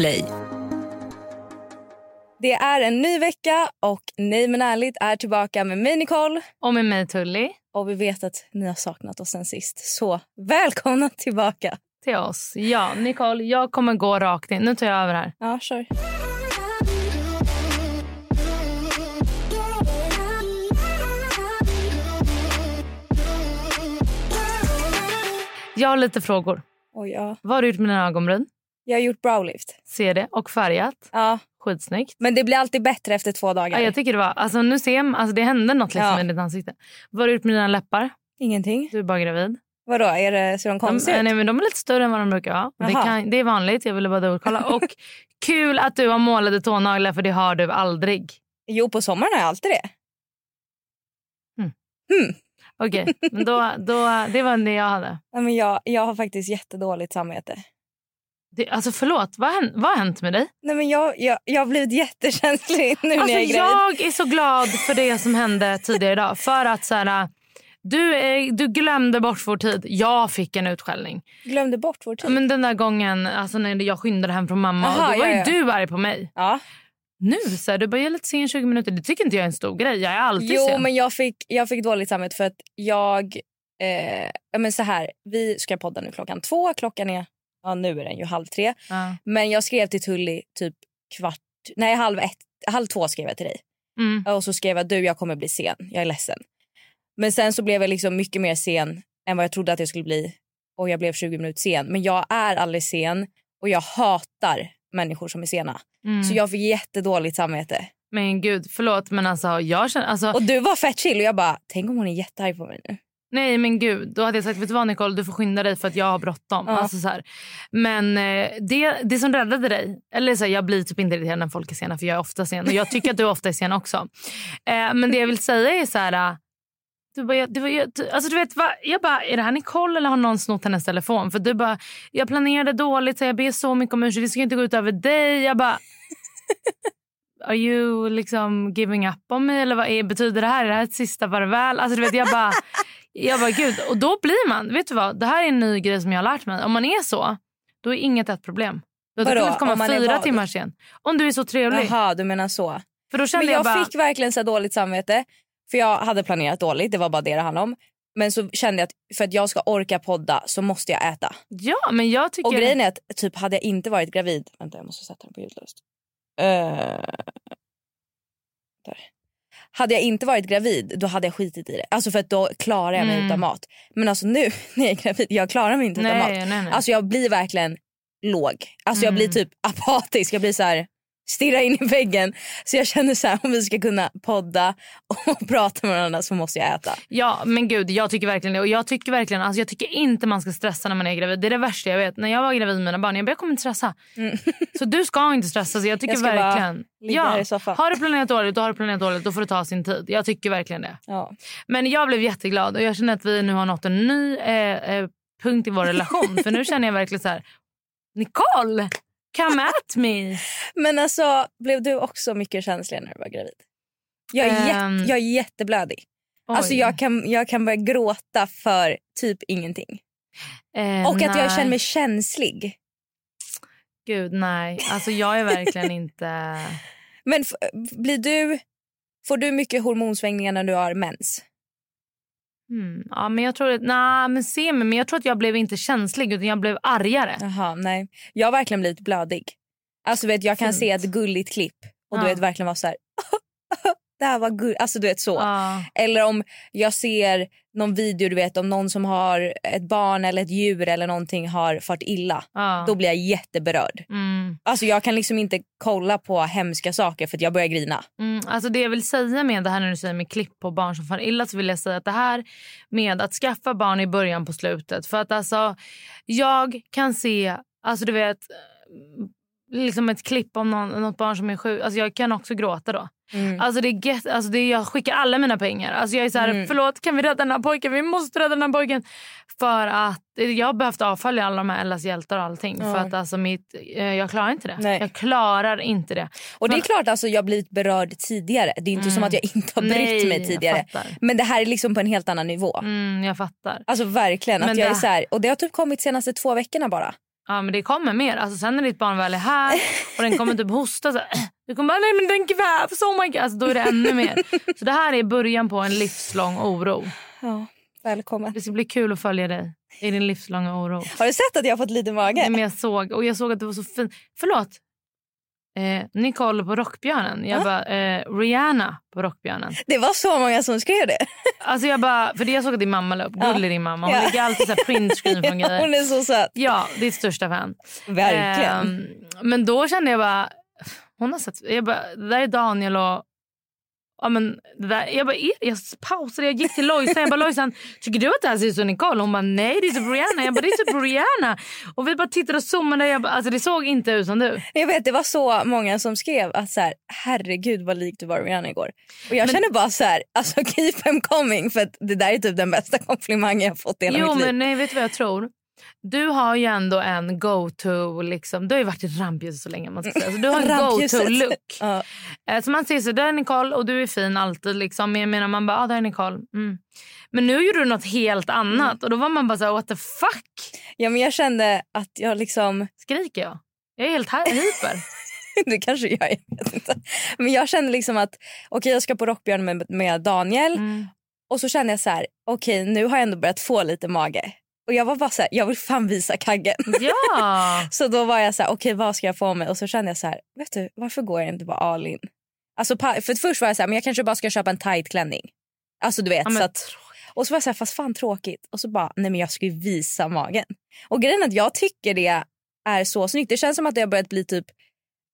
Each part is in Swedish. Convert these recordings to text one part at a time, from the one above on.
Podplay. Det är en ny vecka och Nej men ärligt är tillbaka med mig Nicole. Och med mig Tully. Och vi vet att ni har saknat oss sen sist. Så välkomna tillbaka. Till oss. Ja, Nicole, jag kommer gå rakt in. Nu tar jag över här. Ja, kör. Jag har lite frågor. Oj, ja. Vad har du gjort med dina ögonbryn? Jag har gjort browlift. Ser det. Och färgat. Ja, Skitsnyggt. men det blir alltid bättre efter två dagar. Ja, jag tycker det var, alltså nu ser man, alltså det hände något liksom Ja. i ditt ansikte. Vad har du gjort med dina läppar? Ingenting. Du är bara gravid. Vadå, är det, ser de konstiga nej, ut? men de är lite större än vad de brukar vara. Det, kan, det är vanligt, jag ville bara dubbelkolla. Och kul att du har målade tånaglar för det har du aldrig. Jo, på sommaren har jag alltid det. Okej, men då, då, det var det jag hade. Nej, men jag, jag har faktiskt jättedåligt samvete. Det, alltså förlåt, vad, hänt- vad har hänt med dig? Nej, men jag, jag, jag har blivit jättekänslig nu Alltså, när jag är gravid. jag är så glad för det som hände tidigare idag. För att så här, du, du glömde bort vår tid. Jag fick en utskällning. Glömde bort vår tid. Men den där gången alltså när jag skyndade hem från mamma. Aha, och då var ja, du arg på mig. Ja. Nu så här, du bara, jag är lite sen 20 minuter. Det tycker inte jag är en stor grej. Jag är alltid Jo, sen. men jag fick, jag fick dåligt samvete för att jag... Eh, men så här, vi ska podda nu klockan två. Klockan är... Ja, nu är den ju halv tre. Ja. Men jag skrev till Tully typ kvart... Nej, halv ett. Halv två skrev jag till dig. Mm. Och så skrev jag du, jag kommer bli sen. Jag är ledsen. Men sen så blev jag liksom mycket mer sen än vad jag trodde att jag skulle bli. Och jag blev 20 minuter sen. Men jag är aldrig sen och jag hatar människor som är sena. Mm. Så jag fick jättedåligt samvete. Men gud, förlåt. Men alltså, jag känner... Alltså, Och du var fett chill och jag bara, tänk om hon är jättearg på mig nu. Nej men gud, då hade jag sagt vet du vad Nicole du får skynda dig för att jag har bråttom. Ja. Alltså, så här. Men eh, det, det som räddade dig, eller så här, jag blir typ inte irriterad när folk är sena för jag är ofta sen och jag tycker att du ofta är sen också. Eh, men det jag vill säga är så här. Du bara, jag, var, jag, alltså du vet, va, jag bara, är det här Nicole eller har någon snott hennes telefon? För du bara, jag planerade dåligt så jag ber så mycket om ursäkt, det ska inte gå ut över dig. Jag bara, are you liksom giving up on me eller vad är, betyder det här? Är det här ett sista farväl? Alltså du vet, jag bara, jag bara gud. Och då blir man, vet du vad, det här är en ny grej som jag har lärt mig. Om man är så, då är inget ett problem. Du hade kunnat komma fyra timmar sen. Om du är så trevlig. Jaha, du menar så. För då kände Men jag, jag, bara, fick verkligen så dåligt samvete. För jag hade planerat dåligt, det var bara det det handlade om. Men så kände jag att för att jag ska orka podda så måste jag äta. ja men jag tycker... Och grejen är att typ hade jag inte varit gravid... Vänta jag måste sätta den på ljudlöst. Uh, där. Hade jag inte varit gravid då hade jag skitit i det. Alltså för att då klarar jag mig Mm. utan mat. Men alltså nu när jag är gravid, jag klarar mig inte utan nej, mat. nej, nej. Alltså jag blir verkligen låg. Alltså jag Mm. blir typ apatisk. Jag blir så här stirra in i väggen. Så jag känner så här om vi ska kunna podda och prata med varandra så måste jag äta. Ja men gud jag tycker verkligen det. Och jag tycker verkligen, alltså jag tycker inte man ska stressa när man är gravid. Det är det värsta jag vet. När jag var gravid med mina barn, jag bara jag kommer inte stressa. Mm. Så du ska inte stressa. Så jag tycker Jag verkligen. soffan. Har du planerat dåligt, då har du planerat dåligt. Då får det ta sin tid. Jag tycker verkligen det. Ja. Men jag blev jätteglad och jag känner att vi nu har nått en ny eh, eh, punkt i vår relation. För nu känner jag verkligen så här. Nicole, come at me. Men alltså blev du också mycket känslig när du var gravid? Jag är, Ehm. jätte, jag är jätteblödig. Alltså jag kan, jag kan börja gråta för typ ingenting. Eh, Och att jag nej. känner mig känslig. Gud nej, alltså jag är verkligen inte... Men blir du, får du mycket hormonsvängningar när du har mens? Hmm. Ja, men jag tror att, nej, men se mig, men jag tror att jag blev inte känslig utan jag blev argare. Jaha, nej. Jag har verkligen blivit blödig. Alltså vet, jag kan Fint. se ett gulligt klipp och du Ja. vet verkligen vara så här. det här var gulligt. Alltså du vet så. Ja. Eller om jag ser någon video du vet om någon som har ett barn eller ett djur eller någonting har fått illa. Ja. Då blir jag jätteberörd. Mm. Alltså jag kan liksom inte kolla på hemska saker för att jag börjar grina. Mm, alltså det jag vill säga med det här när du säger med klipp på barn som far illa så vill jag säga att det här med att skaffa barn i början på slutet. För att alltså jag kan se, alltså du vet liksom ett klipp om någon, något barn som är sjuk. Alltså jag kan också gråta då. Mm. Alltså det är get, alltså det är, jag skickar alla mina pengar. Alltså jag är så här, Mm. förlåt kan vi rädda den här pojken? Vi måste rädda den här pojken. För att jag har behövt avfölja alla de här Ellas hjältar och allting. Ja. För att alltså mitt, eh, jag klarar inte det. Nej. Jag klarar inte det. Och det är klart alltså jag blivit berörd tidigare. Det är inte som att jag inte har brytt Nej, mig tidigare. Men det här är liksom på en helt annan nivå. Mm, jag fattar. Alltså verkligen. Men att jag är det- så här, och det har typ kommit senaste två veckorna bara. Ja men det kommer mer. Alltså sen när ditt barn väl är här och den kommer typ hosta så här, du kommer bara nej men den kvävs oh my god. Alltså, då är det ännu mer. Så det här är början på en livslång oro. Ja, välkommen. Det ska bli kul att följa dig i din livslånga oro. Har du sett att jag har fått lite mage? Nej, men jag såg och jag såg att du var så fin. Förlåt. Eh, Nicole på Rockbjörnen. Jag Ja. bara eh, Rihanna på Rockbjörnen. Det var så många som skrev det. Alltså jag bara för det jag såg att din mamma la upp. Ja. Gullig din mamma. Hon Ja. lägger alltid så här printscreen från grejer. Hon är så söt. Ja, ditt största fan. Verkligen. Ehm, men då kände jag bara, hon har sett, jag bara, det där är Daniel och Ja, men det där, jag, bara, jag pausade, jag gick till Lojsan. Jag bara, Lojsan, tycker du att det här ser ut som Nicole? Hon bara, nej det är typ Rihanna. Jag bara, det är typ Rihanna. Och vi bara tittade och zoomade. Jag bara, alltså, det såg inte ut som du. Jag vet det var så många som skrev att så här, herregud vad lik du var Rihanna igår. Och jag Men- känner bara så här, alltså keep them coming för det där är typ den bästa komplimangen jag fått i hela Jo, mitt liv. men nej, vet du vad jag tror? Du har ju ändå en go-to. Liksom. Du har ju varit i rampljuset så länge. Man ska säga. Så du har en go-to-look. Ja. Eh, Så man ser så där är Nicole och du är fin alltid. Liksom. Men jag menar man bara, ah, där är Nicole. Mm. Men nu gjorde du något helt annat Mm. och då var man bara så här, what the fuck? ja men jag kände att jag liksom, Skriker jag? Jag är helt hyper. du kanske jag inte. Men jag kände liksom att okej jag ska på Rockbjörn med, med Daniel Mm. och så kände jag så här, okej nu har jag ändå börjat få lite mage. Och jag var bara så här, jag vill fan visa kaggen. Ja! Så då var jag så här, okej vad ska jag få mig? Och så kände jag så här, vet du varför går jag inte på all in? Alltså, för först var jag så här, men jag kanske bara ska köpa en tight klänning. Alltså du vet. Ja, så att, och så var jag så här, fast fan tråkigt. Och så bara, nej men jag ska ju visa magen. Och grejen är att jag tycker det är så snyggt. Det känns som att det har börjat bli typ,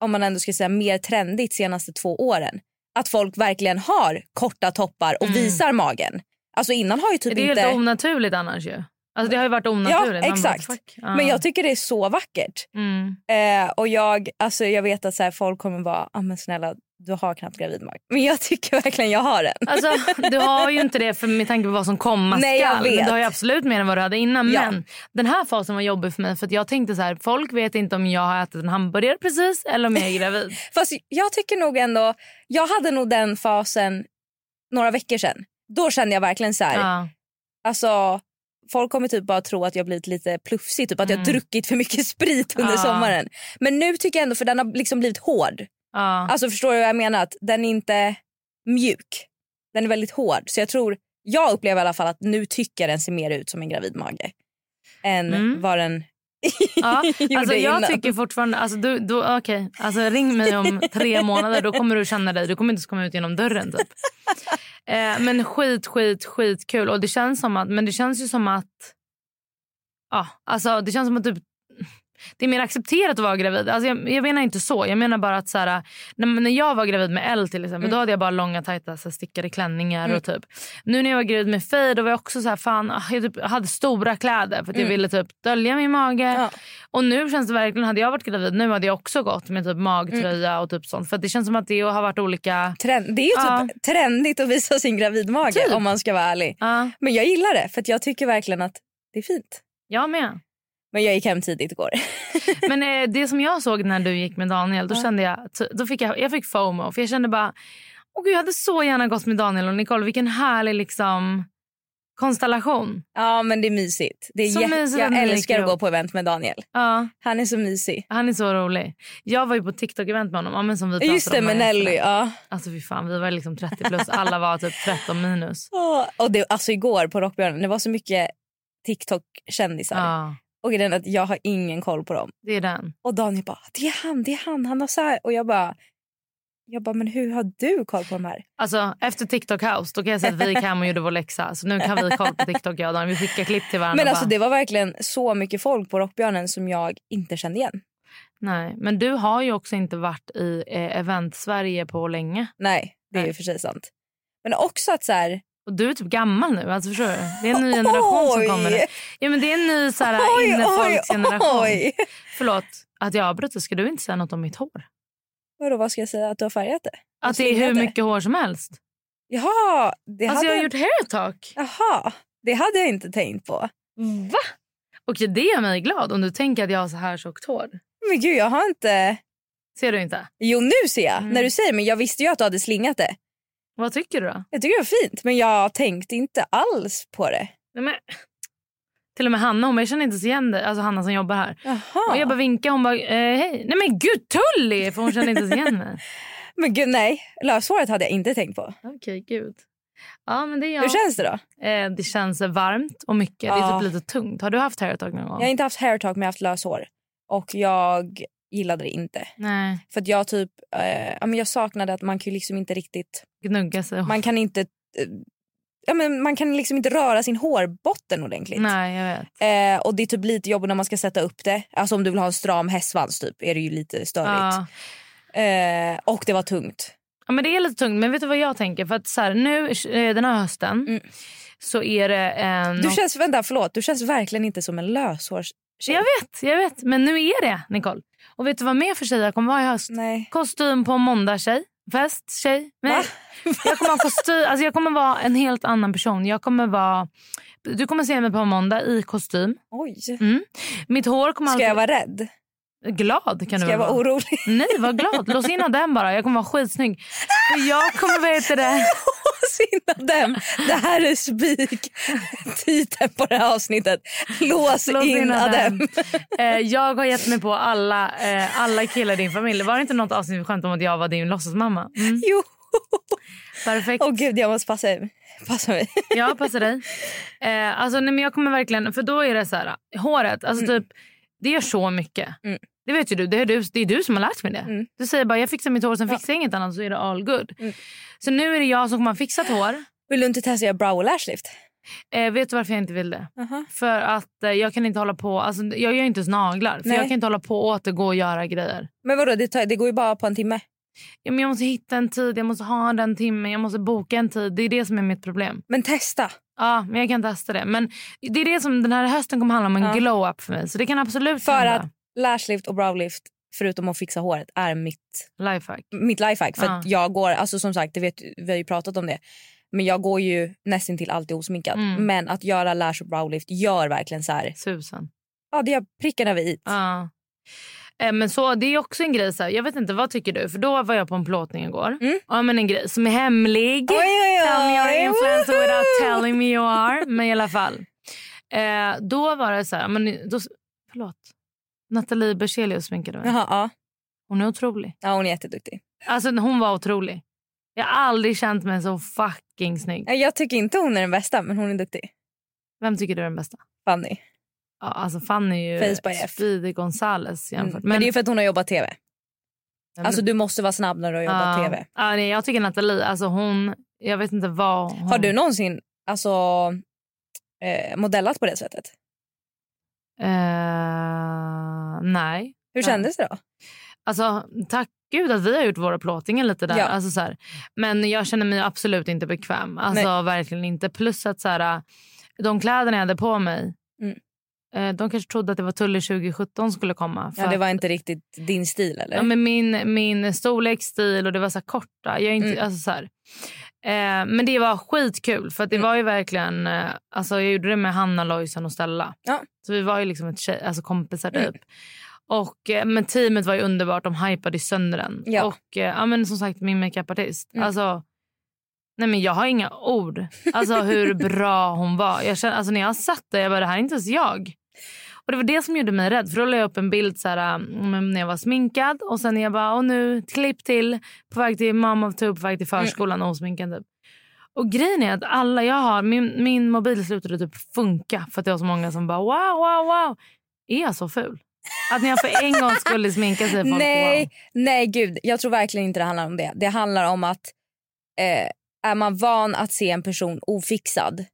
om man ändå ska säga mer trendigt senaste två åren. Att folk verkligen har korta toppar och Mm. visar magen. Alltså innan har ju typ det är inte... helt onaturligt annars ju. Alltså det har ju varit onaturligt. Ja, bara, exakt. fuck. Ja. Men jag tycker det är så vackert. Mm. Eh, och jag, alltså jag vet att så här, folk kommer vara, ah, men snälla du har knappt gravidmage. Men jag tycker verkligen jag har den. Alltså, du har ju inte det för med tanke på vad som komma Nej, jag skall. vet. Men Du har ju absolut mer än vad du hade innan. Ja. Men den här fasen var jobbig för mig för att jag tänkte så här, folk vet inte om jag har ätit en hamburgare precis eller om jag är gravid. Fast jag tycker nog ändå, jag hade nog den fasen några veckor sedan. Då kände jag verkligen så här, ja. alltså folk kommer typ bara tro att jag blivit lite plufsig, typ att jag Mm. druckit för mycket sprit under Ja. sommaren. Men nu tycker jag ändå, för den har liksom blivit hård. Ja. Alltså förstår du vad jag menar? Att den är inte mjuk. Den är väldigt hård. Så jag tror, jag upplever i alla fall att nu tycker jag den ser mer ut som en gravidmage. Än Mm. vad den Ja, alltså jag tycker fortfarande... Alltså du, du, okej. alltså ring mig om tre månader. Då kommer du känna dig. Du kommer inte komma ut genom dörren. Typ. Eh, men skit, skit, skit kul. Och det känns som att... Men det känns ju som att... Ja, alltså det känns som att typ, det är mer accepterat att vara gravid. Alltså jag, jag menar inte så. Jag menar bara att så här, när, jag var gravid med Elle till exempel, Mm. då hade jag bara långa tajta så här, stickade klänningar. Mm. och typ. Nu när jag var gravid med Faye då var jag också så här, fan, ah, jag typ hade stora kläder för att jag Mm. ville typ dölja min mage. Ja. Och nu känns det verkligen, hade jag varit gravid nu hade jag också gått med typ magtröja Mm. och typ sånt. För det känns som att det har varit olika... Trend, det är ju Ja. typ trendigt att visa sin gravidmage Typ. om man ska vara ärlig. Ja, Men jag gillar det för jag tycker verkligen att det är fint. jag med. Men jag gick hem tidigt igår. Men eh, det som jag såg när du gick med Daniel, då kände jag, då fick jag, jag fick FOMO. För jag kände bara, åh gud, jag hade så gärna gått med Daniel och Nicole. Vilken härlig liksom konstellation. Ja men det är mysigt. Det är Så mysigt jag älskar att gå på event med Daniel. Ja, Han är så mysig. han är så rolig. Jag var ju på TikTok-event med honom. Men som vi Just det med Nelly. Ja. Alltså fy fan, vi var liksom 30 plus. Alla var typ 13 minus. Åh, Och det, alltså igår på Rockbjörnen det var så mycket TikTok-kändisar. Ja, Och är att jag har ingen koll på dem. det är den. Och Daniel bara, det är han, det är han, han har så här. Och jag bara, Jag bara, men hur har du koll på de här? Alltså, efter TikTok house då kan jag säga att vi hem och gjorde vår läxa. Så nu kan vi kolla på TikTok jag och Dan. Vi skickar klipp till varandra. Men alltså bara, det var verkligen så mycket folk på Rockbjörnen som jag inte kände igen. Nej, men du har ju också inte varit i eh, event-Sverige på länge. Nej, det är Nej. ju för sig sant. Men också att så här, Och du är typ gammal nu. Alltså, förstår du? Det är en ny generation som Oj! kommer. nu. Ja, men det är en ny så här, oj, oj, innefolksgeneration. oj. Förlåt att jag avbryter. Ska du inte säga något om mitt hår? Vadå, vad ska jag säga? Att du har färgat det? Att det är hur det? mycket hår som helst. Jaha, det Alltså hade... jag har gjort hair talk. Jaha, det hade jag inte tänkt på. Va? Och det gör mig glad om du tänker att jag har så här tjockt hår. Men gud, jag har inte... Ser du inte? Jo, nu ser jag Mm. när du säger men jag visste ju att du hade slingat det. Vad tycker du då? Jag tycker det var fint, men jag tänkte inte alls på det. Nej, men... Till och med Hanna, hon bara, jag känner inte igen dig. Alltså Hanna som jobbar här. Och jag bara vinkade hon bara, eh, hej. Nej men gud Tully! För hon kände inte igen mig. Men gud, nej. Löshåret hade jag inte tänkt på. Okej, gud. Ja men det är jag. Hur känns det då? Eh, det känns varmt och mycket. Det är Ja. typ lite tungt. Har du haft hair talk någon gång? Jag har inte haft hair talk men jag har haft löshår. Och jag gillade det inte. Nej, För jag typ, eh, ja, jag saknade att man kan liksom inte riktigt, gnugga sig. man kan inte, eh, ja, men man kan liksom inte röra sin hårbotten ordentligt. Nej, jag vet. Eh, och det är typ lite jobbigt när man ska sätta upp det. Alltså om du vill ha en stram hästsvans typ är det ju lite störigt. Ja. Eh, och det var tungt. ja men det är lite tungt. Men vet du vad jag tänker? För att så här, nu eh, den här hösten Mm. så är det en... Du känns, vänta förlåt, du känns verkligen inte som en löshårs... Jag vet, jag vet. Men nu är det Nicole. Och vet du vad mer för tjejer kommer vara i höst? Nej. Kostym på måndag tjej. Fest tjej. Nej. Jag kommer ha kostym. Alltså jag kommer vara en helt annan person. Jag kommer vara... Du kommer se mig på måndag i kostym. Oj. Mm. Mitt hår kommer Ska alltid... jag vara rädd? Glad kan du Ska väl jag vara orolig? Nej, var glad. Lås in den bara. Jag kommer vara skitsnygg. Jag kommer, vad heter det? Lås in dem. Det här är spik. Titeln på det här avsnittet. Lås, Lås in, in dem. Eh, jag har gett mig på alla, eh, alla killar i din familj. Var det inte något avsnitt vi skämtade om att jag var din låtsasmamma? Mm. Jo. Perfekt. Åh gud, jag måste passa, passa mig. Ja, passa dig. Eh, alltså, nej, men jag kommer verkligen... För då är det så här... Håret, alltså typ, det gör så mycket. Mm. Det vet ju du. Det är du, det är du som har lärt mig det. Mm. Du säger bara jag fixar mitt hår, sen fixar jag inget annat så är det all good. Mm. Så nu är det jag som kommer ha fixat hår. Vill du inte testa att göra brow och lashlift? Eh, vet du varför jag inte vill det? Aha. För att eh, jag kan inte hålla på... Alltså, jag gör inte ens naglar. För Nej. jag kan inte hålla på och återgå och göra grejer. Men vadå, det, tar, det går ju bara på en timme. Ja, men jag måste hitta en tid, jag måste ha den timmen, jag måste boka en tid. Det är det som är mitt problem. Men testa. Ja, men jag kan testa det. Men det är det som den här hösten kommer handla om, en Ja. glow-up för mig. Så det kan absolut För hända. att lashlift och browlift, förutom att fixa håret, är mitt, Lifehack. mitt lifehack. För att jag går, alltså som sagt, det vet, vi har ju pratat om det. Men jag går ju nästan till alltid osminkad. Mm. Men att göra lash och browlift gör verkligen så här. Susen. Ja, det gör pricken över i. Ja. Eh, Men så, det är också en grej. Så här, jag vet inte, vad tycker du? För Då var jag på en plåtning igår. Mm. Ja, men en grej som är hemlig. Oj, oj, Tell me you're oj. influencer without telling me you are. Men i alla fall. Eh, då var det så här... Men, då, förlåt. Nathalie Berzelius sminkade mig. Jaha, ja. Hon är otrolig. ja, hon är jätteduktig. Alltså, hon var otrolig. Jag har aldrig känt mig så fucking snygg. Ja, Jag tycker inte hon är den bästa, men hon är duktig. Vem tycker du är den bästa? Fanny. Ja, alltså Fanny är ju. Speedy Gonzales Mm. jämfört. Men, det är för att hon har jobbat tv. men- Alltså du måste vara snabb när du har jobbat Ja. tv. Ja, nej, jag tycker Nathalie, alltså hon... Jag vet inte vad hon... Har du någonsin alltså, eh, modellat på det sättet? Eh, nej. Hur kändes det då? Alltså, tack gud att vi har gjort våra plåtningar lite där. Ja. Alltså, så här. Men jag känner mig absolut inte bekväm. Alltså, verkligen inte. Plus att så här, de kläderna jag hade på mig Mm. eh, de kanske trodde att det var Tulle 2017 skulle komma. För Ja, det var inte riktigt din stil eller? Ja, men min, min storleksstil och det var så korta. Jag är inte, Mm. alltså så här. Eh, men det var skitkul för det Mm. var ju verkligen... Eh, alltså jag gjorde det med Hanna, Lojsan och Stella. Ja. Så vi var ju liksom ett tjej, alltså kompisar typ. Mm. Och, eh, men teamet var ju underbart. De hypade sönder den. Ja. Och eh, ja, men som sagt min makeupartist. Mm. Alltså, nej men jag har inga ord. Alltså hur bra hon var. Jag känner, alltså, när jag satt där jag bara det här är inte ens jag. Och Det var det som gjorde mig rädd. För Då la jag upp en bild så här, um, när jag var sminkad. Och sen jag bara, och nu klipp till. På väg till mamma och på väg till förskolan och osminkad. Typ. Och grejen är att alla jag har, min, min mobil slutade typ funka. För att det var så många som bara wow, wow, wow. Är jag så ful? Att ni har för en gångs skull sminkat sig folk Nej, wow. nej gud. Jag tror verkligen inte det handlar om det. Det handlar om att eh, är man van att se en person ofixad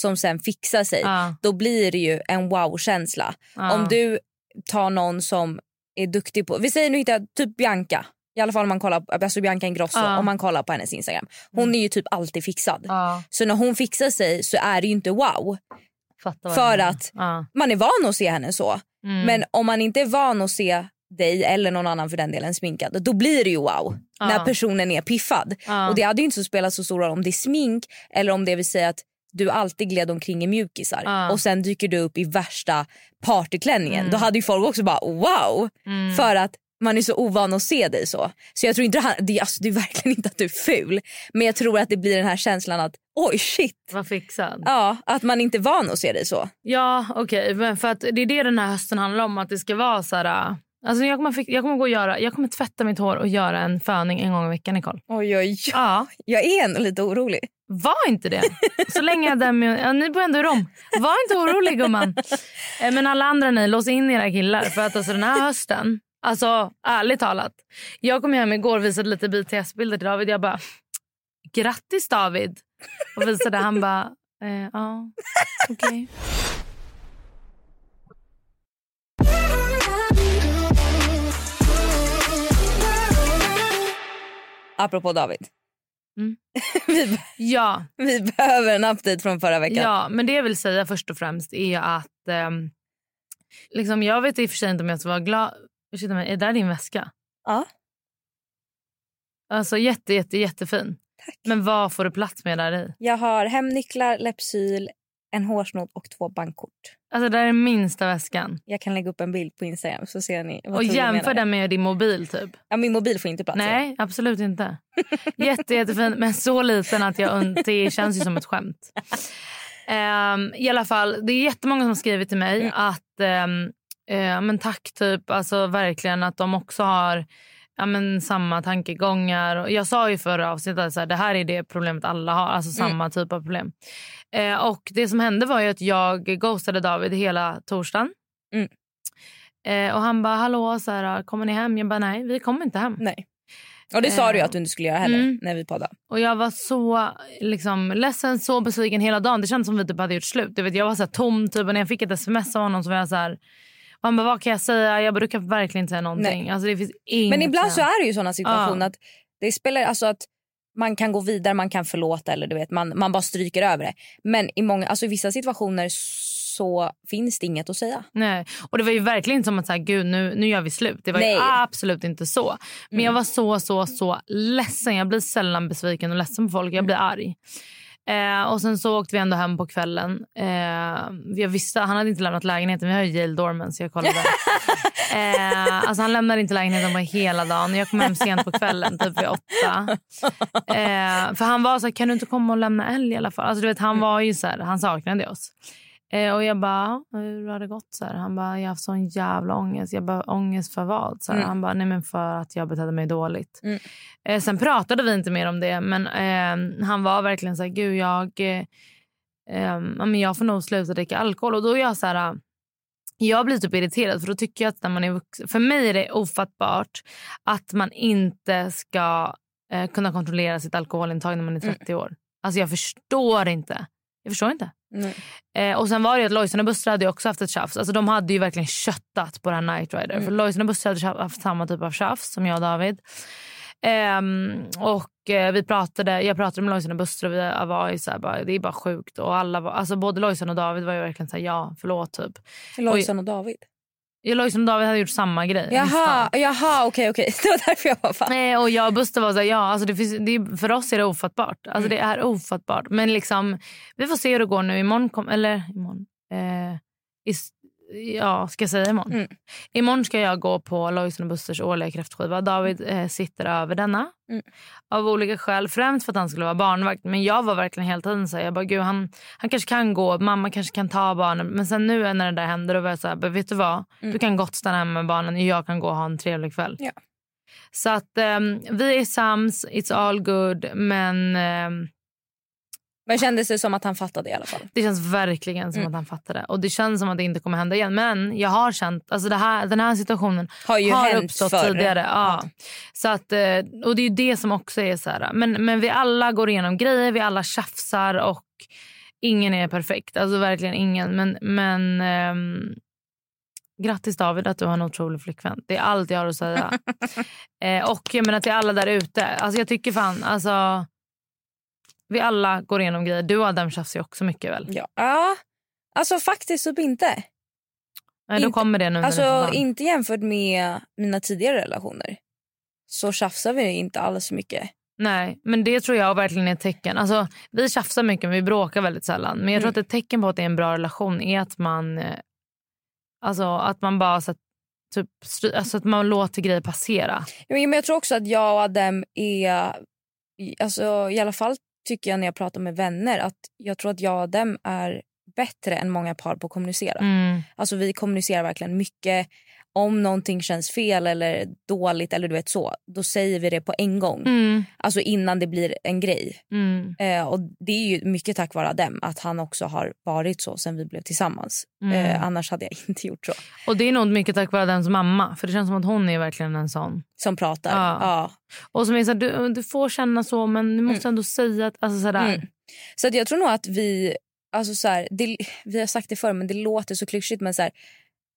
som sen fixar sig, Ja, då blir det ju en wow-känsla. ja. Om du tar någon som är duktig på, vi säger nu hittar typ Bianca, i alla fall om man kollar på alltså Bianca Ingrosso, Ja. om man kollar på hennes Instagram. Hon är ju typ alltid fixad. Så när hon fixar sig så är det ju inte wow. För att-. Man är van att se henne så. Mm. Men om man inte är van att se dig eller någon annan för den delen sminkad, då blir det ju wow. När personen är piffad. Och det hade ju inte så spelat så stor roll om det är smink eller om det vill säga att du alltid gled omkring i mjukisar Ja. och sen dyker du upp i värsta partyklänningen. Mm. Då hade ju folk också bara wow. Mm. För att man är så ovan att se dig så. Så jag tror inte det, alltså, det är verkligen inte att du är ful. Men jag tror att det blir den här känslan att oj shit. Var fixad. Ja, att man inte är van att se dig så. Ja, okej. Men för att det är det den här hösten handlar om. Att det ska vara så här... Alltså jag, kommer, jag, kommer gå och göra, jag kommer tvätta mitt hår och göra en föning en gång i veckan, Nicole. Oj, oj, oj. Ja, Jag är ändå lite orolig var inte det. Så länge jag dömer... Ja, ni bor ändå i Rom. Var inte orolig, gumman. Eh, men alla andra ni, lås in era killar. För att alltså, den här hösten, alltså ärligt talat. Jag kom hem igår och visade lite BTS-bilder till David. Jag bara, grattis David. Och visade, han bara, eh, ja, okej. Okay. Apropå David. Mm. vi, Ja, vi behöver en update från förra veckan. Ja, men det jag vill säga först och främst är att... ehm, liksom, jag vet i och för sig inte om jag ska vara glad... Ursäkta mig, är det där din väska? Ja. Alltså jätte, jätte, jättefin. Tack. Men vad får du plats med där i? Jag har hemnycklar, Lepsyl, en hårsnodd och två bankkort. Alltså det är minsta väskan. Jag kan lägga upp en bild på Instagram så ser ni vad Och jämför den med din mobil typ. Ja, min mobil får inte plats. Nej, absolut inte. Jätte, jättefin, men så liten att jag det känns ju som ett skämt. Ehm, I alla fall, det är jättemånga som har skrivit till mig Mm. att ehm, eh, men tack typ, alltså verkligen att de också har ja, men, samma tankegångar. Jag sa ju förra avsnittet att så här, det här är det problemet alla har, alltså Mm. samma typ av problem. Eh, och det som hände var ju att jag ghostade David hela torsdagen. Mm. Eh, och han bara, hallå, så här, kommer ni hem? Jag bara, nej, vi kommer inte hem. Nej. Och det sa du ju att du inte skulle göra heller mm. när vi poddade. Och jag var så liksom, ledsen, så besviken hela dagen. Det kändes som vi typ hade gjort slut. Du vet, jag var så här tom typ, och när jag fick ett sms av honom så var jag så här... Han bara, vad kan jag säga? Jag bara, du kan verkligen inte säga någonting. Alltså, det finns inget Men ibland så är det ju såna situationer Ja. att det spelar alltså att man kan gå vidare, man kan förlåta eller du vet man, man bara stryker över det. Men i många alltså i vissa situationer så finns det inget att säga. Nej. Och det var ju verkligen som att så här, gud nu, nu gör vi slut. Det var absolut inte så. Men Mm. jag var så, så, så ledsen. Jag blir sällan besviken och ledsen på folk. Jag blir arg. Eh, och sen så åkte vi ändå hem på kvällen. Eh, jag visste, han hade inte lämnat lägenheten. Vi har ju Yale Dorman så jag kollade. eh, alltså han lämnade inte lägenheten på hela dagen. Jag kom hem sent på kvällen, typ vid åtta. Eh, för han var så här, kan du inte komma och lämna älg i alla fall? Alltså du vet, han var ju så här, han saknade oss. Eh, och jag bara, hur har det gått? Så här, han bara, jag har haft sån jävla ångest. Jag bara, ångest för vad? Så Mm. Han bara, nej men för att jag betedde mig dåligt. Mm. Eh, sen pratade vi inte mer om det, men eh, han var verkligen så här, gud jag, eh, eh, ja, men jag får nog sluta dricka alkohol. Och då är jag så här, jag blir typ irriterad för då tycker jag att när man är vuxen, för mig är det ofattbart att man inte ska eh, kunna kontrollera sitt alkoholintag när man är 30 år. Alltså jag förstår inte. Jag förstår inte. Eh, och sen var det att Lojsan och Buster hade också haft ett tjafs. Alltså de hade ju verkligen köttat på här Night Rider. Mm. För Lojsan och Buster hade haft samma typ av tjafs som jag och David. Ehm, och eh, vi pratade, jag pratade med Lojsan och Buster och vi var ju så här, bara, det är bara sjukt. Och alla var, alltså både Lojsan och David var ju verkligen så här, ja förlåt typ. Lojsan och David. Ja, Lojsan och David hade gjort samma grej. Jaha, jaha okej okej. Det var därför jag var fan. Nej, och jag och Buster var så här, ja, alltså det finns, det är, för oss är det ofattbart. Alltså Mm. det är ofattbart. Men liksom, vi får se hur det går nu. Imorgon, kom, eller imorgon. Eh, ja, ska jag säga imorgon? Mm. Imorgon ska jag gå på Lojsan och Busters årliga kräftskiva. David eh, sitter över denna. Mm. Av olika skäl. Främst för att han skulle vara barnvakt. Men jag var verkligen hela tiden så här, jag bara, gud, han, han kanske kan gå. Mamma kanske kan ta barnen. Men sen nu när det där händer då var jag så här, "Men vet du vad? Mm. Du kan gott stanna hemma med barnen. Jag kan gå och ha en trevlig kväll. Ja. Så att ehm, vi är sams, it's all good. Men ehm, Men kändes det som att han fattade i alla fall? Det känns verkligen som Mm. att han fattade. Och det känns som att det inte kommer hända igen. Men jag har känt, alltså det här, den här situationen Har ju hänt uppstått förr. tidigare. Ja. Ja. Så att, eh, och det är ju det som också är så här. Men, men vi alla går igenom grejer, vi alla tjafsar och ingen är perfekt. Alltså verkligen ingen. Men, men ehm, grattis David att du har en otrolig flickvän. Det är allt jag har att säga. eh, och jag menar till alla där ute. Alltså jag tycker fan, alltså vi alla går igenom grejer. Du och Adam tjafsar ju också mycket väl? Ja. ja. Alltså faktiskt typ inte. Nej, Inte- kommer det nu Alltså inte jämfört med mina tidigare relationer. Så tjafsar vi inte alls mycket. Nej, men det tror jag verkligen är ett tecken. Alltså, vi tjafsar mycket men vi bråkar väldigt sällan. Men jag tror Mm. att ett tecken på att det är en bra relation är att man eh, alltså att man bara så att, typ, alltså att man låter grejer passera. Ja, Men jag tror också att jag och Adem är... Alltså, I alla fall tycker jag när jag pratar med vänner att jag tror att jag och Adem är bättre än många par på att kommunicera. Mm. Alltså vi kommunicerar verkligen mycket. Om någonting känns fel eller dåligt eller du vet så, då säger vi det på en gång. Mm. Alltså innan det blir en grej. Mm. Eh, och det är ju mycket tack vare Adem att han också har varit så sen vi blev tillsammans. Mm. Eh, annars hade jag inte gjort så. Och det är nog mycket tack vare dens mamma. För det känns som att hon är verkligen en sån. Som pratar. Ja. Ja. Och som är så här, du, du får känna så men du måste ändå säga att, alltså sådär. Mm. Så att jag tror nog att vi, alltså så här, det, vi har sagt det förr men det låter så klyschigt men så här,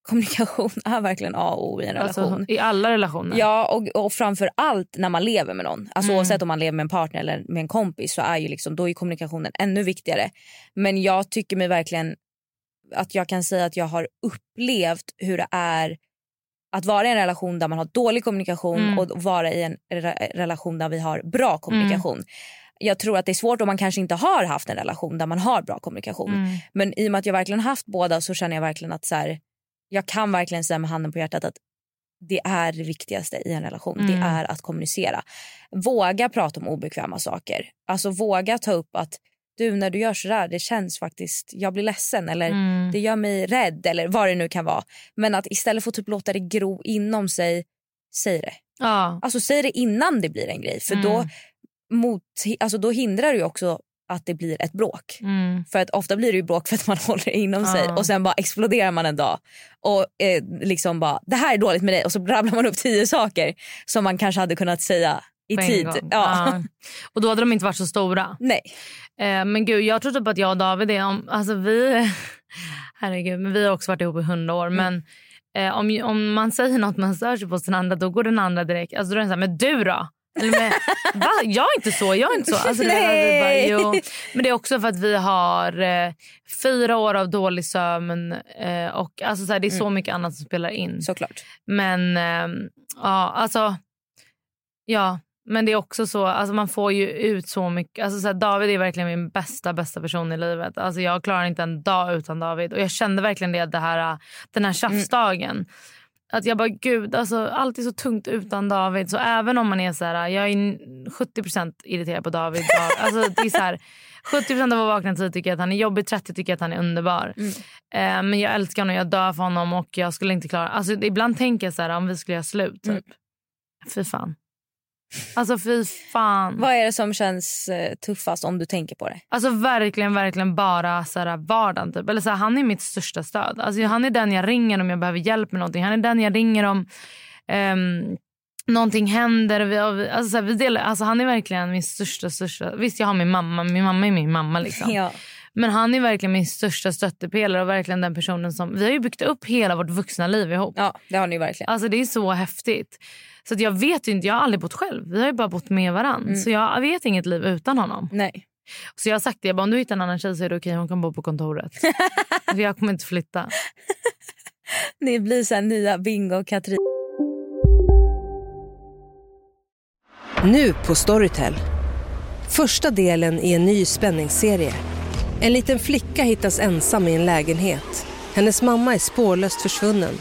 kommunikation är verkligen A och O i en relation. Alltså, I alla relationer. Ja, och, och framför allt när man lever med någon. Alltså Mm. Oavsett om man lever med en partner eller med en kompis så är ju liksom, då är kommunikationen ännu viktigare. Men jag tycker mig verkligen att jag kan säga att jag har upplevt hur det är att vara i en relation där man har dålig kommunikation Mm. och vara i en re- relation där vi har bra kommunikation. Jag tror att det är svårt om man kanske inte har haft en relation där man har bra kommunikation. Mm. Men i och med att jag verkligen haft båda så känner jag verkligen att så här, jag kan verkligen säga med handen på hjärtat att det är det viktigaste i en relation. Mm. Det är att kommunicera. Våga prata om obekväma saker. Alltså våga ta upp att du när du gör så där det känns faktiskt, jag blir ledsen eller Mm. det gör mig rädd eller vad det nu kan vara. Men att istället för att typ låta det gro inom sig, säg det. Ja. Alltså säg det innan det blir en grej för Mm. då, mot, alltså, då hindrar ju också att det blir ett bråk. Mm. För att ofta blir det ju bråk för att man håller det inom sig Ja. och sen bara exploderar man en dag. Och eh, liksom bara, det här är dåligt med dig och så rabblar man upp tio saker som man kanske hade kunnat säga i tid. gång. Ja. Och då hade de inte varit så stora. Nej. Eh, men gud, jag tror typ att jag och David är om, alltså vi, herregud, men vi har också varit ihop i hundra år. Men eh, om, om man säger något man stör sig på den andra då går den andra direkt, alltså då är den så här, men du då? Eller med, va? Jag är inte så, jag är inte så. Alltså, att vi bara, Nej. Men det är också för att vi har eh, fyra år av dålig sömn eh, och alltså, så här, det är så mycket annat som spelar in. Såklart. Men ehm, ja, alltså. Ja, men det är också så. Alltså man får ju ut så mycket. Alltså så här, David är verkligen min bästa, bästa person i livet. Alltså jag klarar inte en dag utan David. Och jag kände verkligen det, det här, den här tjafsdagen. Att jag bara, gud, alltså, allt är så tungt utan David. Så även om man är så här, jag är 70% irriterad på David. Alltså, det är så här, 70% av att vakna tid tycker jag att han är jobbig, 30 tycker jag att han är underbar. Eh, men jag älskar honom, jag dör för honom och jag skulle inte klara... Alltså, ibland tänker jag så här, om vi skulle göra slut. Typ. Fy fan. Alltså fy fan. Vad är det som känns eh, tuffast om du tänker på det? Alltså verkligen, verkligen bara så här, vardagen. Typ. Eller så här, han är mitt största stöd. Alltså, han är den jag ringer om jag behöver hjälp med någonting. Han är den jag ringer om um, någonting händer. Vi, alltså, så här, vi delar, alltså, han är verkligen min största, största... Visst, jag har min mamma. Min mamma är min mamma. Liksom. Ja. Men han är verkligen min största stöttepelare och verkligen den personen som... Vi har ju byggt upp hela vårt vuxna liv ihop. ja, det har ni verkligen. Alltså det är så häftigt. Så att jag vet ju inte, jag har aldrig bott själv. Vi har ju bara bott med varandra. Så jag vet inget liv utan honom. Nej. Så jag har sagt det, jag bara, om du hittar en annan tjej så är det okej, hon kan bo på kontoret. För jag kommer inte flytta. Ni blir så här nya Bingo och Katrin. Nu på Storytel. Första delen i en ny spänningsserie. En liten flicka hittas ensam i en lägenhet. Hennes mamma är spårlöst försvunnen.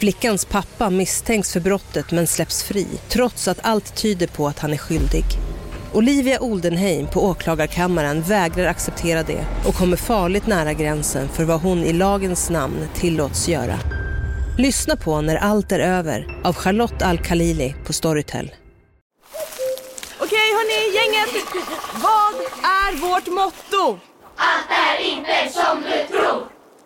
Flickans pappa misstänks för brottet men släpps fri trots att allt tyder på att han är skyldig. Olivia Oldenheim på åklagarkammaren vägrar acceptera det och kommer farligt nära gränsen för vad hon i lagens namn tillåts göra. Lyssna på När allt är över av Charlotte Al-Khalili på Storytel. Okej hörni, gänget! Vad är vårt motto?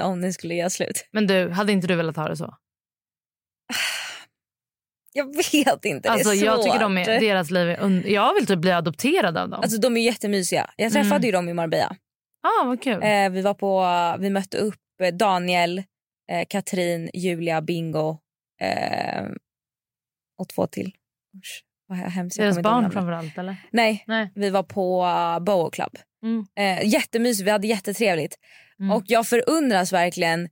Om den skulle göra slut. Men du, hade inte du velat ha det så? Jag vet inte, Alltså, det är jag svårt. tycker de är, deras liv är und- Jag vill typ bli adopterad av dem. Alltså de är jättemysiga. Jag träffade Mm. ju dem i Marbella. ah, vad kul. Eh, vi var på, vi mötte upp eh, Daniel, eh, Katrin, Julia, Bingo eh, och två till. Usch, vad hemskt. jag Deras barn framförallt eller? Nej, Nej. vi var på uh, Boho Club. Mm. Eh, jättemysigt, vi hade jättetrevligt. Mm. Och jag förundras verkligen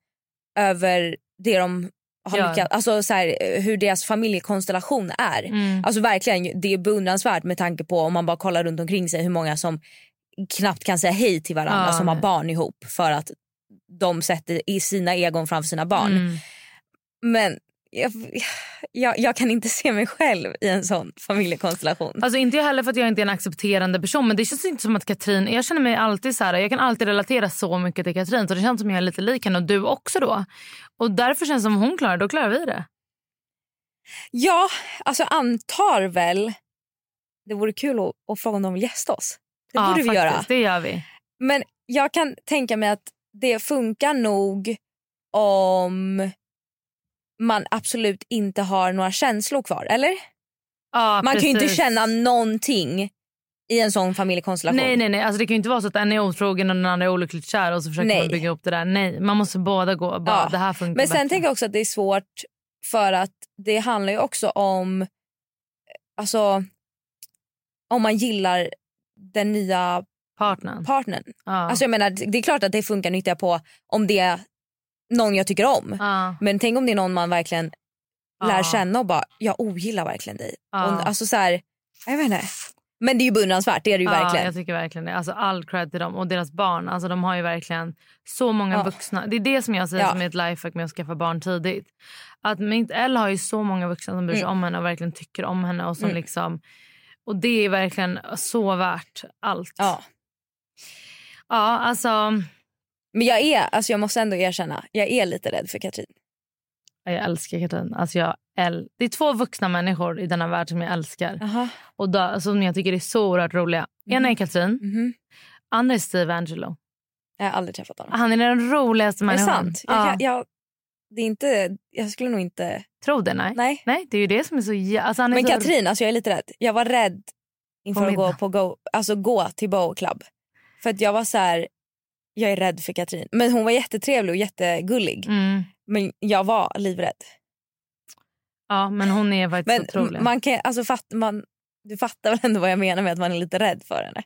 över det de har lyckats, alltså så här, eh, hur deras familjekonstellation är. Mm. Alltså verkligen, det är beundransvärt med tanke på om man bara kollar runt omkring sig hur många som knappt kan säga hej till varandra Ja, som har barn ihop för att de sätter i sina egon framför sina barn. Mm. Men jag, jag, jag kan inte se mig själv i en sån familjekonstellation. Alltså inte jag heller för att jag inte är en accepterande person men det känns inte som att Katrin, jag känner mig alltid så här, jag kan alltid relatera så mycket till Katrin så det känns som jag är lite lik henne och du också då. Och därför känns det som hon klarar då klarar vi det. Ja, alltså antar väl. Det vore kul att, att fråga om de vill gästa oss. Det ja, borde vi faktiskt, göra. det gör vi. Men jag kan tänka mig att det funkar nog om man absolut inte har några känslor kvar, eller? Ja, Man kan ju inte precis. känna någonting i en sån familjekonstellation. Nej, nej, nej. Alltså, det kan ju inte vara så att en är otrogen och den andra är olyckligt kär och så försöker Nej. man bygga upp det där. Nej, man måste båda gå bara, Ja. det här funkar Men sen bättre. tänker jag också att det är svårt för att det handlar ju också om alltså om man gillar den nya Partnern. partnern. Ja. Alltså jag menar, det är klart att det funkar nyttja på om det någon jag tycker om. ja. Men tänk om det är någon man verkligen lär Ja. känna och bara, jag ogillar verkligen dig. Ja. Och, alltså så här, jag vet inte. Men det är ju beundransvärt, det är det ju verkligen. jag tycker verkligen det. Alltså, all cred till dem och deras barn. Alltså, de har ju verkligen så många vuxna. Det är det som jag säger Ja. som är ett lifehack med att skaffa barn tidigt. Att Mint Elle har ju så många vuxna som bryr sig Mm. om henne och verkligen tycker om henne. Och, som Mm. liksom, och det är verkligen så värt allt. Ja. Ja, alltså... Men jag är, alltså jag måste ändå erkänna, jag är lite rädd för Katrin. Jag älskar Katrin. Alltså jag äl- det är två vuxna människor i denna värld som jag älskar. Aha. Och då, som jag tycker är så oerhört roliga. Ena är Katrin, Mhm. andra är Steve Angelo. Jag har aldrig träffat honom. Han är den roligaste är det människan. sant? Jag, Ja. jag, det är inte, jag skulle nog inte... Tror det? Nej. Nej. Nej, det är ju det som är så... Alltså är Men så... Katrin, alltså jag är lite rädd. Jag var rädd inför att gå, på go, alltså gå till Bow Club. För att jag var så här, jag är rädd för Katrin. Men hon var jättetrevlig och jättegullig. Mm. Men jag var livrädd. Ja, men hon är faktiskt Men otrolig. man kan, alltså, fatt, man, du fattar väl ändå vad jag menar med att man är lite rädd för henne.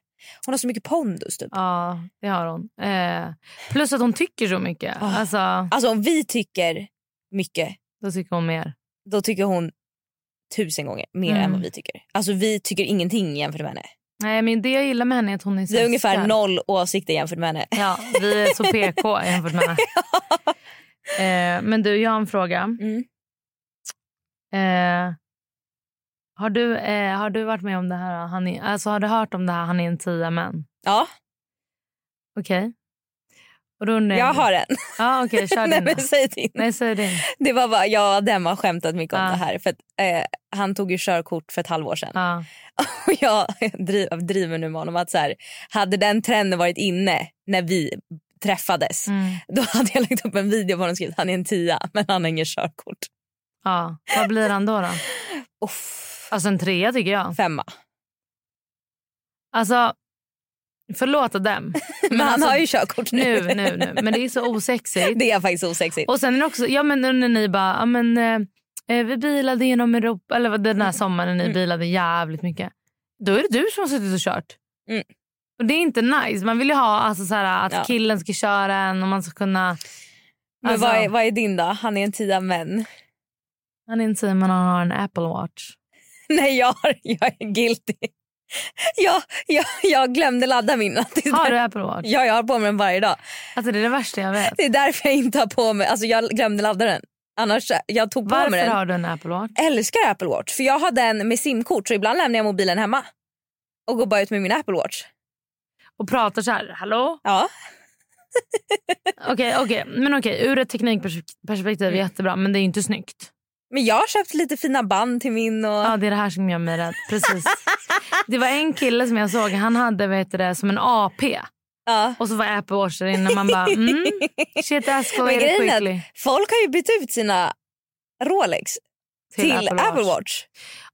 Hon har så mycket pondus typ. Ja, det har hon. Eh, plus att hon tycker så mycket. Ah. Alltså, Alltså om vi tycker mycket, då tycker hon mer. då tycker hon tusen gånger mer Mm. än vad vi tycker. Alltså vi tycker ingenting jämfört med henne. Nej, men det jag gillar med henne är att hon är så Vi har ungefär noll åsikter jämför med henne. Ja, vi är så PK jämfört med henne. Eh, men du, jag har en fråga. Mm. Eh, har, du, eh, har du varit med om det här? Han är, alltså, har du hört om det här? Han är en tia män. Ja, Okej. Och då undrar jag har en. Ja, okej. kör Nej, men säg din. Nej, säg din. Det var bara, jag och dem har skämtat mycket om Ja. det här. För att, eh, han tog ju körkort för ett halvår sedan. Ja. Och jag driver, driver nu med honom att så här, hade den trenden varit inne när vi träffades Mm. då hade jag lagt upp en video på honom och skrivit han är en tia men han har inget körkort. ja. Vad blir han då? då? Uff, Alltså en trea tycker jag. femma. Alltså, förlåt dem. Men, han alltså, har ju körkort nu. nu, nu, nu. Men det är så osexigt. Det är faktiskt osexigt. Och sen är också, ja men när ni bara, ja men eh, eh, vi bilade genom Europa, eller den här sommaren när ni bilade jävligt mycket. Då är det du som har suttit och kört. Mm. Och det är inte nice. Man vill ju ha alltså, så här, att Ja. killen ska köra en och man ska kunna... Men Alltså, vad, är, vad är din då? Han är en tia men. Han är inte men han har en Apple Watch. Nej jag, har, jag är guilty. Ja, ja, jag glömde ladda min. Har du Apple Watch? Ja, jag har på mig den varje dag. Alltså det är det värsta jag vet. Det är därför jag inte har på mig, alltså jag glömde ladda den. Annars, jag tog på Varför mig den. har du en Apple Watch? älskar Apple Watch för jag har den med simkort så ibland lämnar jag mobilen hemma. Och går bara ut med min Apple Watch. Och pratar så här, hallå? Ja. Okej, okej. Men okej, ur ett teknikperspektiv är Mm. jättebra men det är inte snyggt. Men jag har köpt lite fina band till min och... Ja, det är det här som gör mig rädd. Precis. Det var en kille som jag såg, han hade vet det, som en AP. Ja. Och så var Apple Watch där inne. Man bara, mm, shit Men escalated grejen är quickly. att folk har ju bytt ut sina Rolex till, Apple, Watch.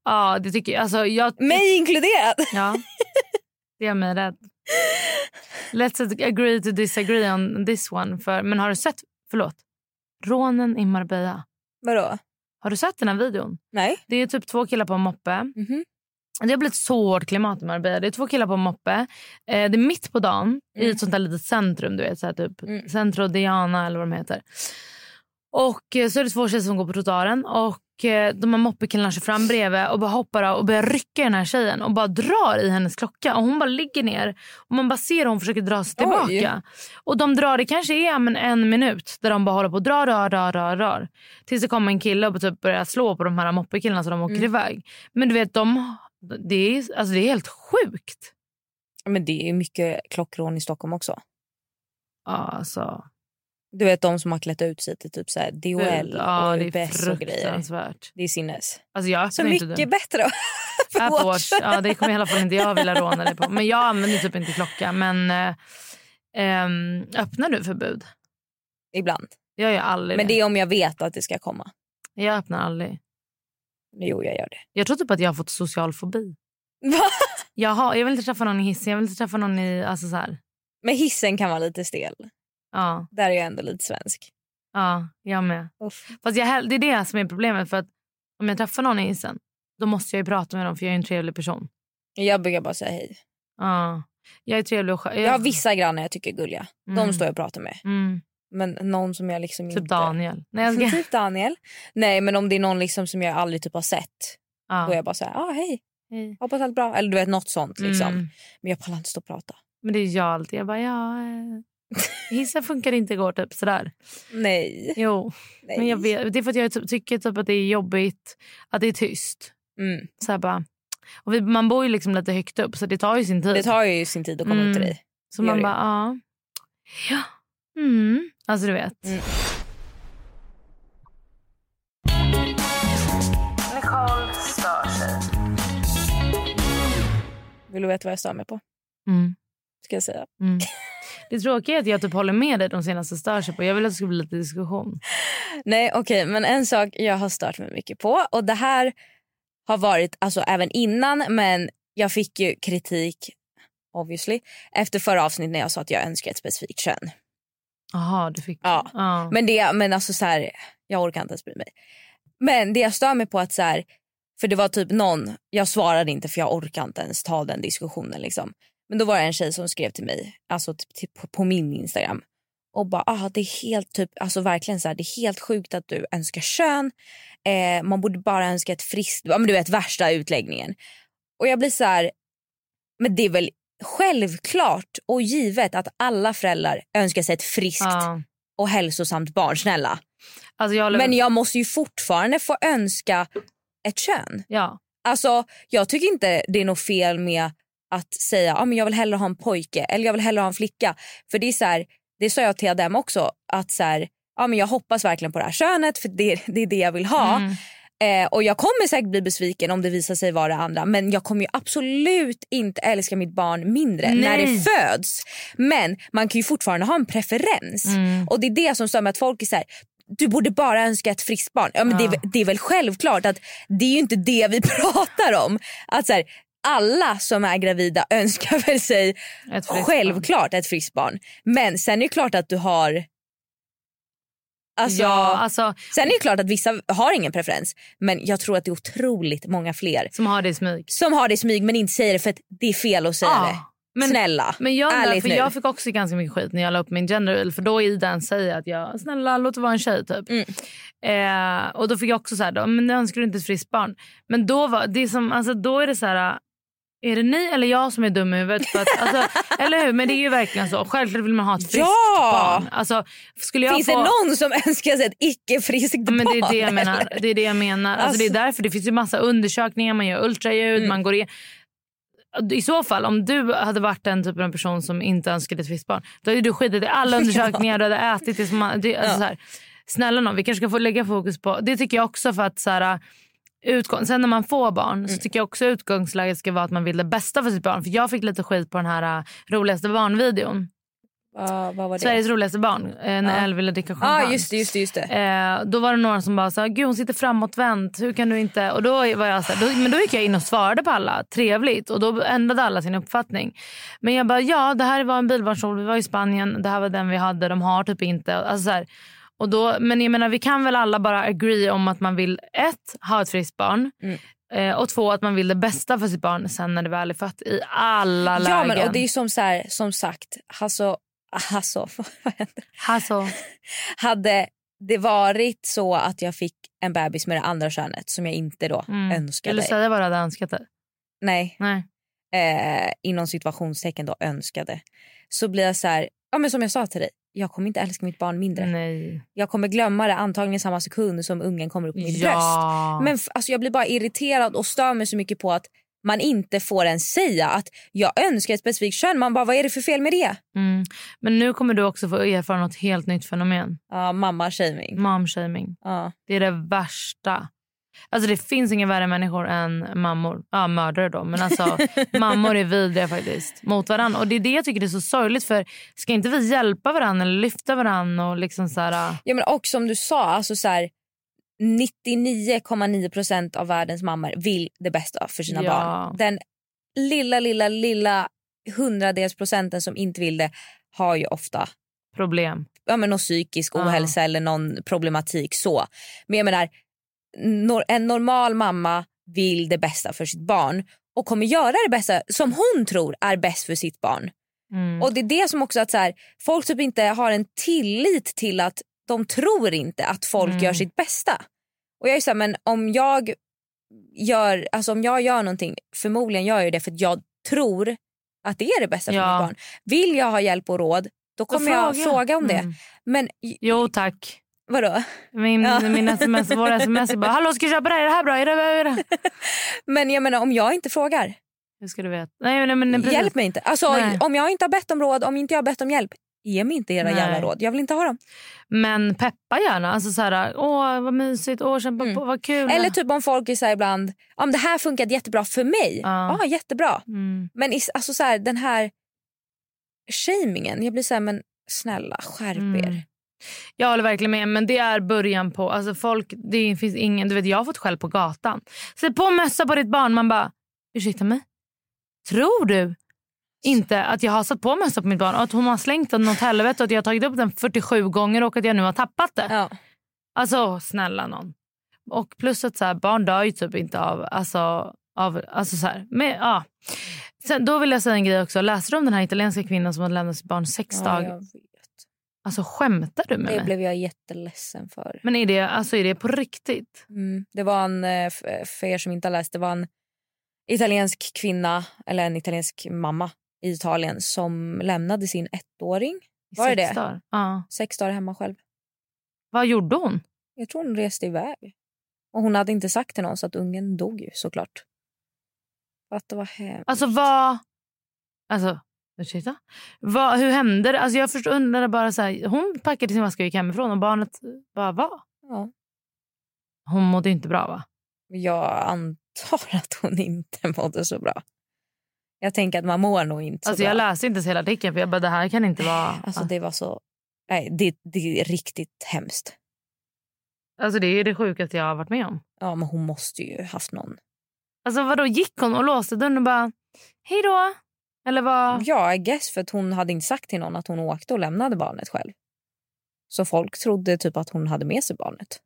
Ja, det tycker jag. Alltså, jag Mig inkluderad. Ja, det gör mig rädd. Let's agree to disagree on this one. För, men har du sett, förlåt, rånen i Marbella? Vadå? Har du sett den här videon? Nej. Det är typ två killar på en moppe. Mhm. Det har blivit så hårt klimat i Marbella. Det är två killar på en moppe. Eh, det är mitt på dagen i Mm. ett sånt där litet centrum. Du vet, så här typ Mm. Centro Diana eller vad de heter. Och eh, så är det två tjejer som går på trottoaren. Och eh, de här moppekillarna kör fram bredvid och bara hoppar av och börjar rycka i den här tjejen och bara drar i hennes klocka. Och hon bara ligger ner och man bara ser hur hon försöker dra sig Oj. tillbaka. Och de drar, det kanske är men, en minut där de bara håller på och drar, drar, drar, drar, drar. Tills det kommer en kille och typ börjar slå på de här moppekillarna så de åker Mm. iväg. Men du vet, de, det, är, alltså det är helt sjukt. Men det är mycket klockrån i Stockholm också. Ja, Alltså, Du vet de som har klätt ut sig till typ så här DHL ja, och det är UPS och grejer. Det är sinnes. Alltså jag Så mycket den. bättre Apple Watch. Watch, ja, det kommer i alla fall inte jag vilja råna dig på. Men jag använder typ inte klocka. Men eh, ehm, öppnar du förbud? Ibland. Jag gör aldrig Men det. det är om jag vet att det ska komma. Jag öppnar aldrig. Jo, jag gör det. Jag tror typ att jag har fått social fobi. Va? Jag, har, jag vill inte träffa någon i hissen. Jag vill inte träffa någon i... Alltså så här. Men hissen kan vara lite stel. Ja, Där är jag ändå lite svensk. ja, jag med. Uff. Fast jag, det är det som är problemet. För att om jag träffar någon i hissen då måste jag ju prata med dem för jag är en trevlig person. Jag brukar bara säga hej. Ja, jag är trevlig och skö- Jag har vissa grannar jag tycker är gulliga. Mm. De står jag och pratar med. Mm, Men någon som jag liksom typ inte... Daniel. Nej, jag ska... typ Daniel. Nej men om det är någon liksom som jag aldrig typ har sett. Då är ja. jag bara så här, ah, hej. Hej. Hoppas allt bra. Eller du vet något sånt liksom. Mm. Men jag pallar inte stå och prata. Men det är jag alltid. Jag bara, ja... Eh, hissen funkar inte igår, typ sådär. Nej. Jo, Nej. men jag vet, det är för att jag typ, tycker typ att det är jobbigt att det är tyst. Mm. Så bara, och vi, man bor ju liksom lite högt upp så det tar ju sin tid. Det tar ju sin tid att komma upp till Mm. dig. så man bara, ja. ja. Mm. Alltså du vet. Mm. Nicole stör sig. Vill du veta vad jag stör mig på? Mm. Ska jag säga. Mm. Det tråkiga är att jag typ håller med dig de senaste stör sig på. Jag vill att det ska bli lite diskussion. Nej okej men en sak jag har stört mig mycket på och det här har varit alltså även innan men jag fick ju kritik obviously efter förra avsnittet när jag sa att jag önskar ett specifikt kön. Jaha, du fick... Ja. ja. Men det men alltså så här, jag orkar inte ens bry mig. Men det jag stör mig på att så här, för det var typ någon, jag svarade inte för jag orkar inte ens ta den diskussionen liksom. Men då var det en tjej som skrev till mig, alltså typ, typ på, på min Instagram och bara ah, det är helt typ, alltså verkligen så här, det är helt sjukt att du önskar kön. Eh, man borde bara önska ett friskt, ja men du vet värsta utläggningen. Och jag blir så här, men det är väl självklart och givet att alla föräldrar önskar sig ett friskt Ja. och hälsosamt barn, snälla. Alltså jag. Men jag måste ju fortfarande få önska ett kön. Ja. Alltså, jag tycker inte det är något fel med att säga ah, men jag vill hellre ha en pojke eller jag vill hellre ha en flicka. För det är så här, det sa jag till Adem också, att så här, ah, men jag hoppas verkligen på det här könet för det, det är det jag vill ha. Mm. Eh, och jag kommer säkert bli besviken om det visar sig vara det andra men jag kommer ju absolut inte älska mitt barn mindre när det Nej. föds. Men man kan ju fortfarande ha en preferens. Mm. Och det är det som stör mig att folk är så här, du borde bara önska ett friskt barn. Ja, men det, är, Ja. väl- det är väl självklart att det är ju inte det vi pratar om. Att så här, alla som är gravida önskar väl sig Ett självklart ett friskt barn. Men sen är det klart att du har Alltså, Ja, alltså, Sen är det klart att vissa har ingen preferens men jag tror att det är otroligt många fler som har det i smyg. som har det i smyg men inte säger det för att det är fel att säga Ja, det. men- Snälla, Men jag, ärligt för nu. jag fick också ganska mycket skit när jag la upp min gender reel, för då i den säger att jag snälla låt det vara en tjej typ. Mm. Eh, och då fick jag också så här, då, men jag önskar du inte ett friskt barn. Men då var det som, alltså då är det så här är det ni eller jag som är dum i huvudet? För att, alltså, eller hur? Men det är ju verkligen så. Självklart vill man ha ett friskt Ja! barn. Alltså, skulle jag Finns få... det någon som önskar sig ett icke-friskt Ja, men det är barn? det jag menar. Det är det jag menar. Alltså, det är därför det finns ju massa undersökningar, man gör ultraljud, Mm. man går in. I så fall, om du hade varit den typen av person som inte önskade ett friskt barn, då hade du skitit i alla undersökningar, du hade ätit det som man, det, alltså, så här, Snälla någon, vi kanske ska få lägga fokus på, det tycker jag också för att så här, utgång, sen när man får barn Mm. så tycker jag också utgångsläget ska vara att man vill det bästa för sitt barn. För jag fick lite skit på den här uh, roligaste barnvideon. Det? Sveriges roligaste barn, eh, när Ja. Elle ville dricka champagne. just det. Just det, just det. Eh, då var det några som bara sa, gud hon sitter framåtvänt, hur kan du inte? Och då var jag så här, då, men då gick jag in och svarade på alla, trevligt. Och då ändrade alla sin uppfattning. Men jag bara, ja det här var en bilbarnstol, vi var i Spanien, det här var den vi hade, de har typ inte. Alltså så här, och då, men jag menar vi kan väl alla bara agree om att man vill ett, ha ett friskt barn. Mm. Eh, och två, att man vill det bästa för sitt barn sen när det väl är fött i alla lägen. Ja, men och det är som, så här, som sagt, alltså, alltså, vad händer? Alltså, hade det varit så att jag fick en bebis med det andra könet som jag inte då mm. önskade. Du säga vad du hade önskat dig? Nej, Nej. eh, inom situationstecken då önskade. Så blir jag så här, ja men som jag sa till dig, jag kommer inte älska mitt barn mindre. Nej. Jag kommer glömma det antagligen samma sekund som ungen kommer upp på mitt Ja. bröst. Men f- alltså, jag blir bara irriterad och stör mig så mycket på att man inte får ens säga att jag önskar ett specifikt kön. Man bara, vad är det för fel med det? Mm. Men nu kommer du också få erfara något helt nytt fenomen. Ja, mamma-shaming. Momshaming. Ja. Det är det värsta. Alltså det finns inga värre människor än mammor. Ja, mördare då. Men alltså mammor är vidriga faktiskt mot varandra. Och det är det jag tycker är så sorgligt. För ska inte vi hjälpa varandra eller lyfta varandra och liksom så här... Ja, men och som du sa, alltså så här, 99,9 procent av världens mammor vill det bästa för sina Ja. barn. Den lilla, lilla, lilla hundradels procenten som inte vill det har ju ofta problem. ja, men någon psykisk Ja. ohälsa eller någon problematik. så. Men jag menar, en normal mamma vill det bästa för sitt barn och kommer göra det bästa som hon tror är bäst för sitt barn. Mm. Och det är det som också att så här, folk typ inte har en tillit till att de tror inte att folk Mm. gör sitt bästa. Och jag är så här, men om jag gör, alltså om jag gör någonting, förmodligen gör jag det för att jag tror att det är det bästa för Ja. mitt barn. Vill jag ha hjälp och råd, då kommer jag fråga. om det. Mm. Men Jo tack. Vadå? Min, Ja. min sms, vår sms är bara “Hallå ska jag köpa det här? Är det här bra? Är det, är det? Men jag menar om jag inte frågar, Hur ska du veta? Nej, nej, men, precis. hjälp mig inte. Alltså Nej. om jag inte har bett om råd, om inte jag har bett om hjälp, ge mig inte era Nej. jävla råd. Jag vill inte ha dem. Men peppa gärna. Alltså så här, åh vad mysigt, åh kämpa Mm. på, vad kul. Eller typ om folk är så här ibland, om det här funkade jättebra för mig. Ja. Ja, jättebra. Mm. Men alltså så här, den här shamingen, jag blir så här, men snälla skärp Mm. er. Jag håller verkligen med. Men det är början på... Alltså folk, det finns ingen, du vet, jag har fått skäll på gatan. Sätt på mössa på ditt barn. Man bara, ursäkta mig? Tror du inte att jag har satt på mössa på mitt barn och att hon har slängt den åt helvete och att jag har tagit upp den 47 gånger och att jag nu har tappat det? Ja. Alltså snälla någon. Och plus att så här, barn dör ju typ inte av... Alltså, av alltså så här, men, ja. Sen, då vill jag säga en grej också. Läste du om den här italienska kvinnan som hade lämnat sitt barn sex Ja, dagar? Alltså skämtar du med Det mig? blev jag jätteledsen för. Men är det, alltså, är det på riktigt? Mm. Det var en, eh, för er som inte har läst, det var en italiensk kvinna, eller en italiensk mamma i Italien som lämnade sin ettåring. Var det Sex det? dagar? Ja. Sex dagar hemma själv. Vad gjorde hon? Jag tror hon reste iväg. Och hon hade inte sagt till någon så att ungen dog ju såklart. Att det var hemskt. Alltså vad... Alltså, ursäkta? Vad, hur hände det? Alltså, jag förstår, undrade bara så här, hon packade sin väska och gick hemifrån och barnet bara var. Ja. Hon mådde inte bra va? Jag antar att hon inte mådde så bra. Jag tänker att man mår nog inte så Alltså, bra. jag läste inte ens hela artikeln för jag bara det här kan inte vara... Alltså det var så... Nej, det, det är riktigt hemskt. alltså det är det sjukaste jag har varit med om. Ja, men hon måste ju haft någon. Alltså vadå, gick hon och låste dörren och bara hej då? Eller vad? Ja, I guess för att hon hade inte sagt till någon att hon åkte och lämnade barnet själv. Så folk trodde typ att hon hade med sig barnet.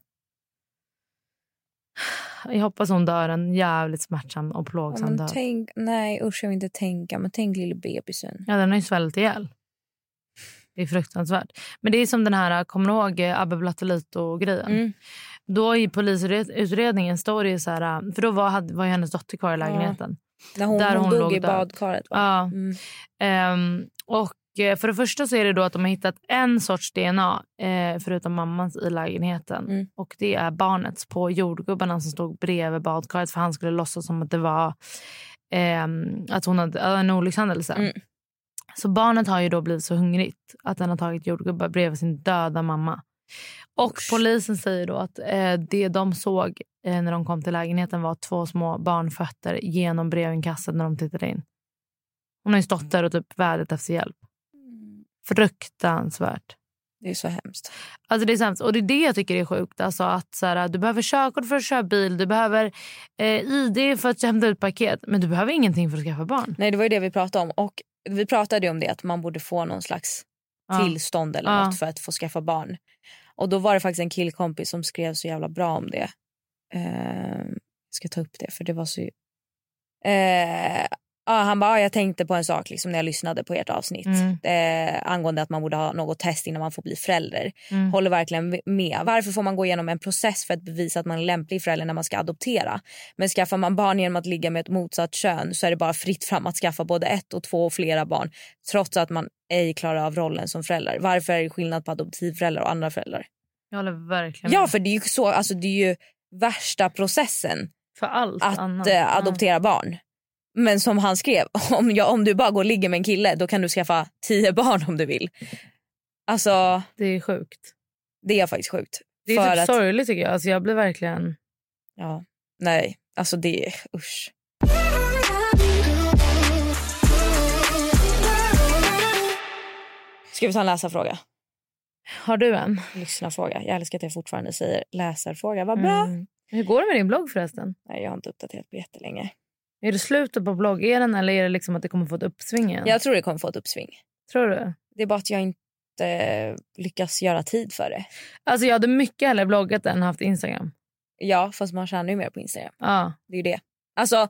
Jag hoppas hon dör en jävligt smärtsam och Ja, plågsam men död. tänk, nej usch jag vill inte tänka men tänk lille bebisen. Ja, den har ju svällt ihjäl. Det är fruktansvärt. Men det är som den här, kommer du ihåg eh, Abbe Blattelito-grejen? Mm. Då i polisutredningen står det ju så här... För då var, var ju hennes dotter kvar i lägenheten. När hon, Där hon, hon dog i badkaret. va? Ja. Mm. Ehm, och eh, för det första så är det då att de har hittat en sorts DNA eh, förutom mammans i lägenheten. Mm. Och det är barnets på jordgubbarna som stod bredvid badkaret för han skulle låtsas som att det var ehm, att hon hade ja, en olyckshändelse. Mm. Så barnet har ju då blivit så hungrigt att den har tagit jordgubbar bredvid sin döda mamma. Och polisen säger då att eh, det de såg eh, när de kom till lägenheten var två små barnfötter genom brevinkastet när de tittade in. Hon har ju stått där och typ vädjat efter hjälp. Fruktansvärt. Det är så hemskt. Alltså det är sämst. Och det är det jag tycker är sjukt. Alltså att så här, du behöver körkort för att köra bil, du behöver eh, ID för att hämta ut paket. Men du behöver ingenting för att skaffa barn. Nej, det var ju det vi pratade om. Och vi pratade om det att man borde få någon slags Ja. tillstånd eller Ja. något för att få skaffa barn. Och då var det faktiskt en killkompis som skrev så jävla bra om det. Eh, jag ska ta upp det för det var så... Eh, ja, han bara, ja, jag tänkte på en sak liksom, när jag lyssnade på ert avsnitt. Mm. Eh, angående att man borde ha något test innan man får bli förälder. Mm. Håller verkligen med. Varför får man gå igenom en process för att bevisa att man är lämplig förälder när man ska adoptera? Men skaffar man barn genom att ligga med ett motsatt kön så är det bara fritt fram att skaffa både ett och två och flera barn trots att man ej klarar av rollen som förälder. Varför är det skillnad på adoptivföräldrar och andra föräldrar? Jag håller verkligen Ja, med. för det är ju så, alltså det är ju värsta processen för allt att annat. eh, adoptera barn. Men som han skrev, om, jag, om du bara går och ligger med en kille då kan du skaffa tio barn om du vill. Alltså, det är sjukt. det är faktiskt sjukt. Det är typ att- sorgligt tycker jag. Alltså jag blir verkligen... Ja, nej, alltså det är usch. Ska vi ta en läsarfråga? Har du en? Lyssnarfråga. Jag älskar att jag fortfarande säger läsarfråga. Vad bra. Mm. Hur går det med din blogg förresten? Nej, jag har inte uppdaterat på jättelänge. Är det slutet på bloggeran eller är det liksom att det kommer få ett uppsving igen? Jag tror det kommer få ett uppsving. Tror du? Det är bara att jag inte lyckas göra tid för det. Alltså jag hade mycket hellre bloggat än haft Instagram. Ja, fast man tjänar ju mer på Instagram. Ja. Det är ju det. Alltså,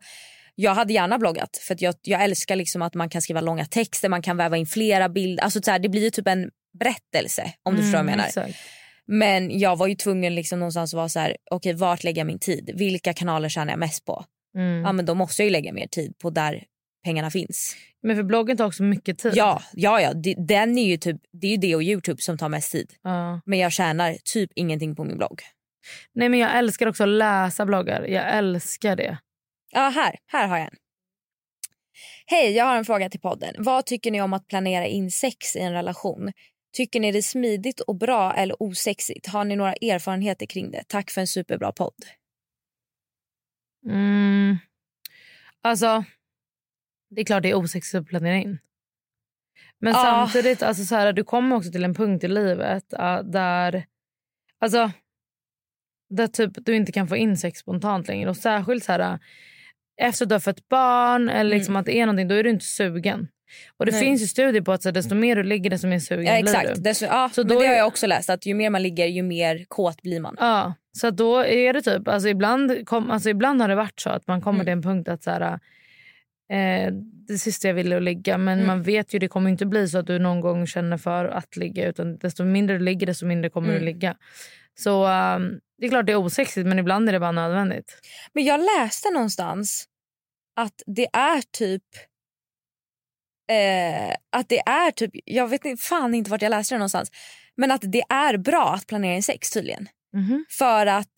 jag hade gärna bloggat för jag, jag älskar liksom att man kan skriva långa texter, man kan väva in flera bilder. Alltså, så här, det blir ju typ en berättelse om du förstår vad jag menar. Mm, Exakt. Men jag var ju tvungen liksom någonstans att vara så här, okej vart lägger jag min tid? Vilka kanaler tjänar jag mest på? Mm. Ja men då måste jag ju lägga mer tid på där pengarna finns. Men för bloggen tar också mycket tid. Ja, ja, ja. Det, den är ju typ, det är ju det och Youtube som tar mest tid. Ja. Men jag tjänar typ ingenting på min blogg. Nej men jag älskar också att läsa bloggar. Jag älskar det. Ja, här, här har jag en. Hej, jag har en fråga till podden. Vad tycker ni om att planera in sex i en relation? Tycker ni det är smidigt och bra eller osexigt? Har ni några erfarenheter kring det? Tack för en superbra podd. Mm. Alltså, det är klart det är osexigt att planera in. Men Ja. samtidigt, alltså så här, du kommer också till en punkt i livet uh, där, alltså, där typ du inte kan få in sex spontant längre. Och särskilt så här, uh, efter att du har fött barn eller liksom att det är någonting, då är du inte sugen. Och det Mm. Nej. finns ju studier på att så desto mer du ligger desto mer sugen Ja, blir exakt. du. Desto, ja, Så då det har jag också läst. Att ju mer man ligger ju mer kåt blir man. Ja, så då är det typ, alltså ibland, kom, alltså ibland har det varit så att man kommer Mm. till en punkt att så här, eh, det sista jag ville att ligga men Mm. man vet ju det kommer inte bli så att du någon gång känner för att ligga utan desto mindre du ligger desto mindre kommer Mm. du ligga. Så ehm, det är klart det är osexigt men ibland är det bara nödvändigt. Men jag läste någonstans att det är typ... Eh, att det är typ... Jag vet inte, fan inte vart jag läste det någonstans. Men att det är bra att planera in sex tydligen. Mhm. För att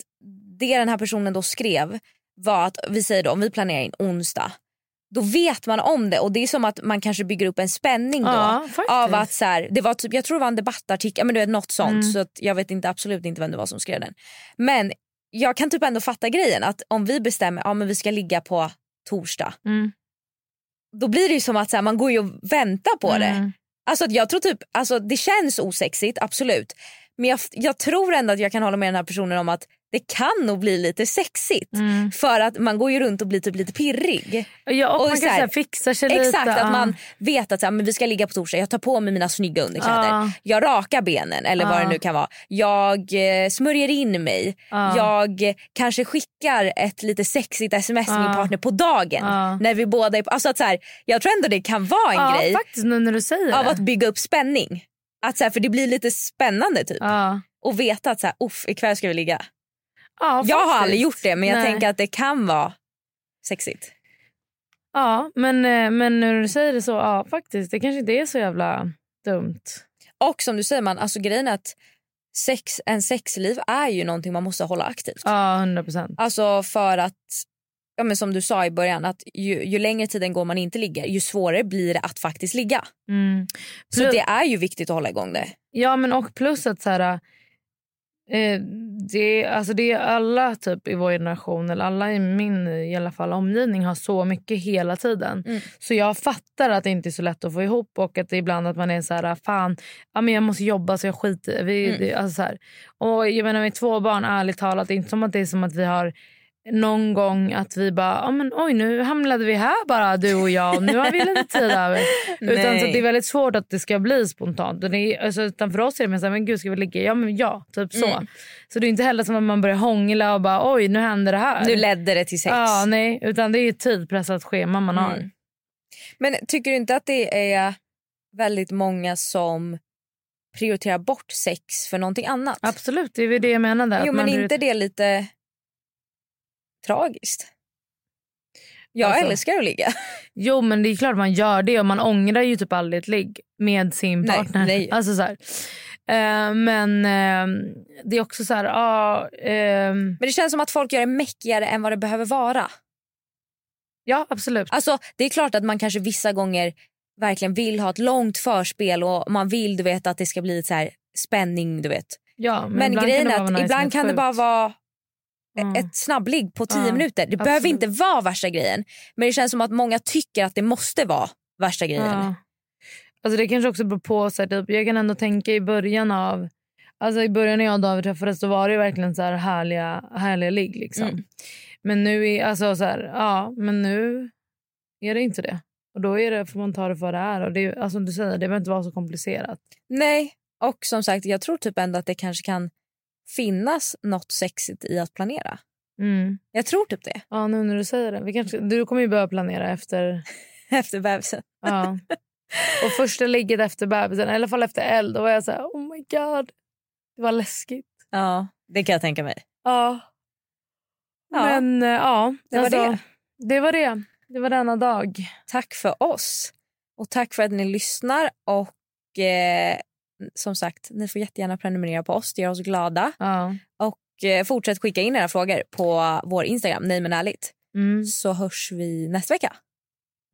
det den här personen då skrev var att vi säger då om vi planerar in onsdag. Då vet man om det och det är som att man kanske bygger upp en spänning då. Ja, av att så här, det var typ, jag tror det var en debattartikel, men du vet något sånt. Mm. Så att jag vet inte absolut inte vem det var som skrev den. Men jag kan typ ändå fatta grejen att om vi bestämmer att ja, men vi ska ligga på torsdag. Mm. Då blir det som att så här, man går ju och väntar på det. Mm. Alltså att jag tror typ, alltså det känns osexigt absolut. Men jag, jag tror ändå att jag kan hålla med den här personen om att det kan nog bli lite sexigt. Mm. För att man går ju runt och blir typ lite pirrig. Ja, och, Och man så kan så här, fixa sig lite. Exakt, att man vet att så här, men vi ska ligga på torsdag. Jag tar på mig mina snygga underkläder. Ja. Jag rakar benen eller vad Ja. det nu kan vara. Jag eh, smörjer in mig. Ja. Jag kanske skickar ett lite sexigt sms till min partner på dagen. När vi båda är alltså att så här, Jag tror ändå det kan vara en grej faktiskt nu när du säger av att bygga upp spänning. Att så här, för det blir lite spännande typ. Ja. Och veta att så här, uff, ikväll ska vi ligga. Ja, Jag har aldrig gjort det men jag Nej. tänker att det kan vara sexigt. Ja, men, eh, men när du säger det så, ja faktiskt. Det kanske inte är så jävla dumt. Och som du säger, man, alltså grejen är att sex, en sexliv är ju någonting man måste hålla aktivt. Ja, 100 procent. Alltså för att, ja, men som du sa i början, att ju, ju längre tiden går man inte ligger ju svårare blir det att faktiskt ligga. Mm. Så Plus- det är ju viktigt att hålla igång det. Ja, men och plus att så här, eh, det, alltså det är alla typ i vår generation, eller alla i min i alla fall omgivning har så mycket hela tiden. Mm. Så jag fattar att det inte är så lätt att få ihop och att ibland att man är så här, fan, ja, men jag måste jobba så jag skiter vi, Mm. det. Alltså så här. Och jag menar med två barn, ärligt talat, det är inte som att det är som att vi har någon gång att vi bara, ja men oj nu hamnade vi här bara du och jag och nu har vi lite tid över. Utan så det är väldigt svårt att det ska bli spontant. Och det är, alltså, utan för oss är det mer såhär, men gud ska vi ligga? Ja men ja, typ så. Mm. Så det är inte heller som att man börjar hångla och bara oj nu händer det här. Nu ledde det till sex. Ja nej, utan det är ett tidpressat schema man har. Mm. Men tycker du inte att det är väldigt många som prioriterar bort sex för någonting annat? Absolut, det är det jag menade. Jo, men inte det lite tragiskt? Jag Alltså- älskar att ligga. Jo men det är klart man gör det och man ångrar ju typ aldrig ett ligg med sin Nej, partner. nej. Alltså så här. Eh, men eh, det är också så här, ehm, Men det känns som att folk gör det mäckigare än vad det behöver vara. ja absolut. Alltså, det är klart att man kanske vissa gånger verkligen vill ha ett långt förspel och man vill du vet att det ska bli ett så här spänning. du vet. Ja, Men, ibland grejen kan det att nice ibland kan det bara vara Mm. ett snabbligg på tio Ja, minuter. Det behöver absolut. inte vara värsta grejen. Men det känns som att många tycker att det måste vara värsta grejen. Ja. Alltså det kanske också beror på, så här, typ, jag kan ändå tänka i början av Alltså i början när jag och David träffades då var det verkligen så här härliga, härliga ligg. Liksom. Mm. Men nu är alltså så här, ja, men nu är det inte det. Och då är det, får man ta det för vad det är. Och det, alltså, du säger, det behöver inte vara så komplicerat. Nej, och som sagt jag tror typ ändå att det kanske kan finnas något sexigt i att planera. Mm. Jag tror typ det. Ja, nu när du säger det. Vi kanske, du kommer ju börja planera efter... Efter bebisen. Ja. Och första ligget efter bebisen, i alla fall efter eld, då var jag så här, oh my god. Det var läskigt. Ja, det kan jag tänka mig. Ja. Ja. Men eh, ja, Det var alltså, det. Det var det. Det var denna dag. Tack för oss. Och tack för att ni lyssnar. Och eh, som sagt, ni får jättegärna prenumerera på oss. Det gör oss glada. Ja. Och eh, fortsätt skicka in era frågor på vår Instagram, nej men ärligt. Mm, Så hörs vi nästa vecka.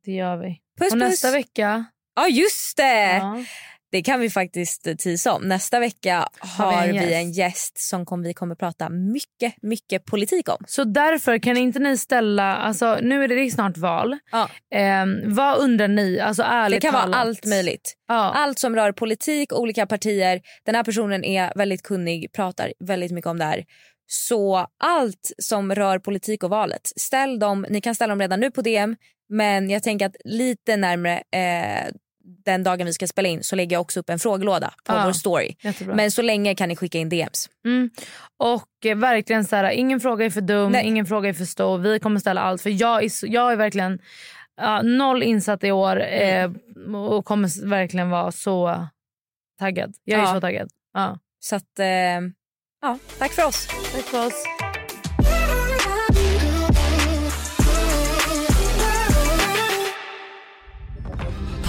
det gör vi. Puss Och puss! nästa vecka... Ja just det! Ja. Det kan vi faktiskt eh, teasa om. Nästa vecka Har har vi vi en en, gäst. gäst som kom, vi kommer prata mycket, mycket politik om. Så därför kan inte ni ställa... Alltså, nu är det, det snart val. Ja. Ehm, vad undrar ni? Alltså, Det ärligt kan vara talat. allt möjligt. Ja. Allt som rör politik, olika partier. Den här personen är väldigt kunnig, pratar väldigt mycket om det här. Så allt som rör politik och valet, ställ dem. Ni kan ställa dem redan nu på DM. Men jag tänker att lite närmare eh, den dagen vi ska spela in så lägger jag också upp en frågelåda på Ja. vår story. Jättebra. Men så länge kan ni skicka in DMs. Mm. Och eh, verkligen så här, ingen fråga är för dum, Nej. ingen fråga är för stor. Vi kommer ställa allt. För jag är, jag är verkligen ja, noll insatt i år Mm. eh, och kommer verkligen vara så taggad. Jag är Ja. så taggad. Ja. Så att, eh, ja, tack för oss. Tack för oss.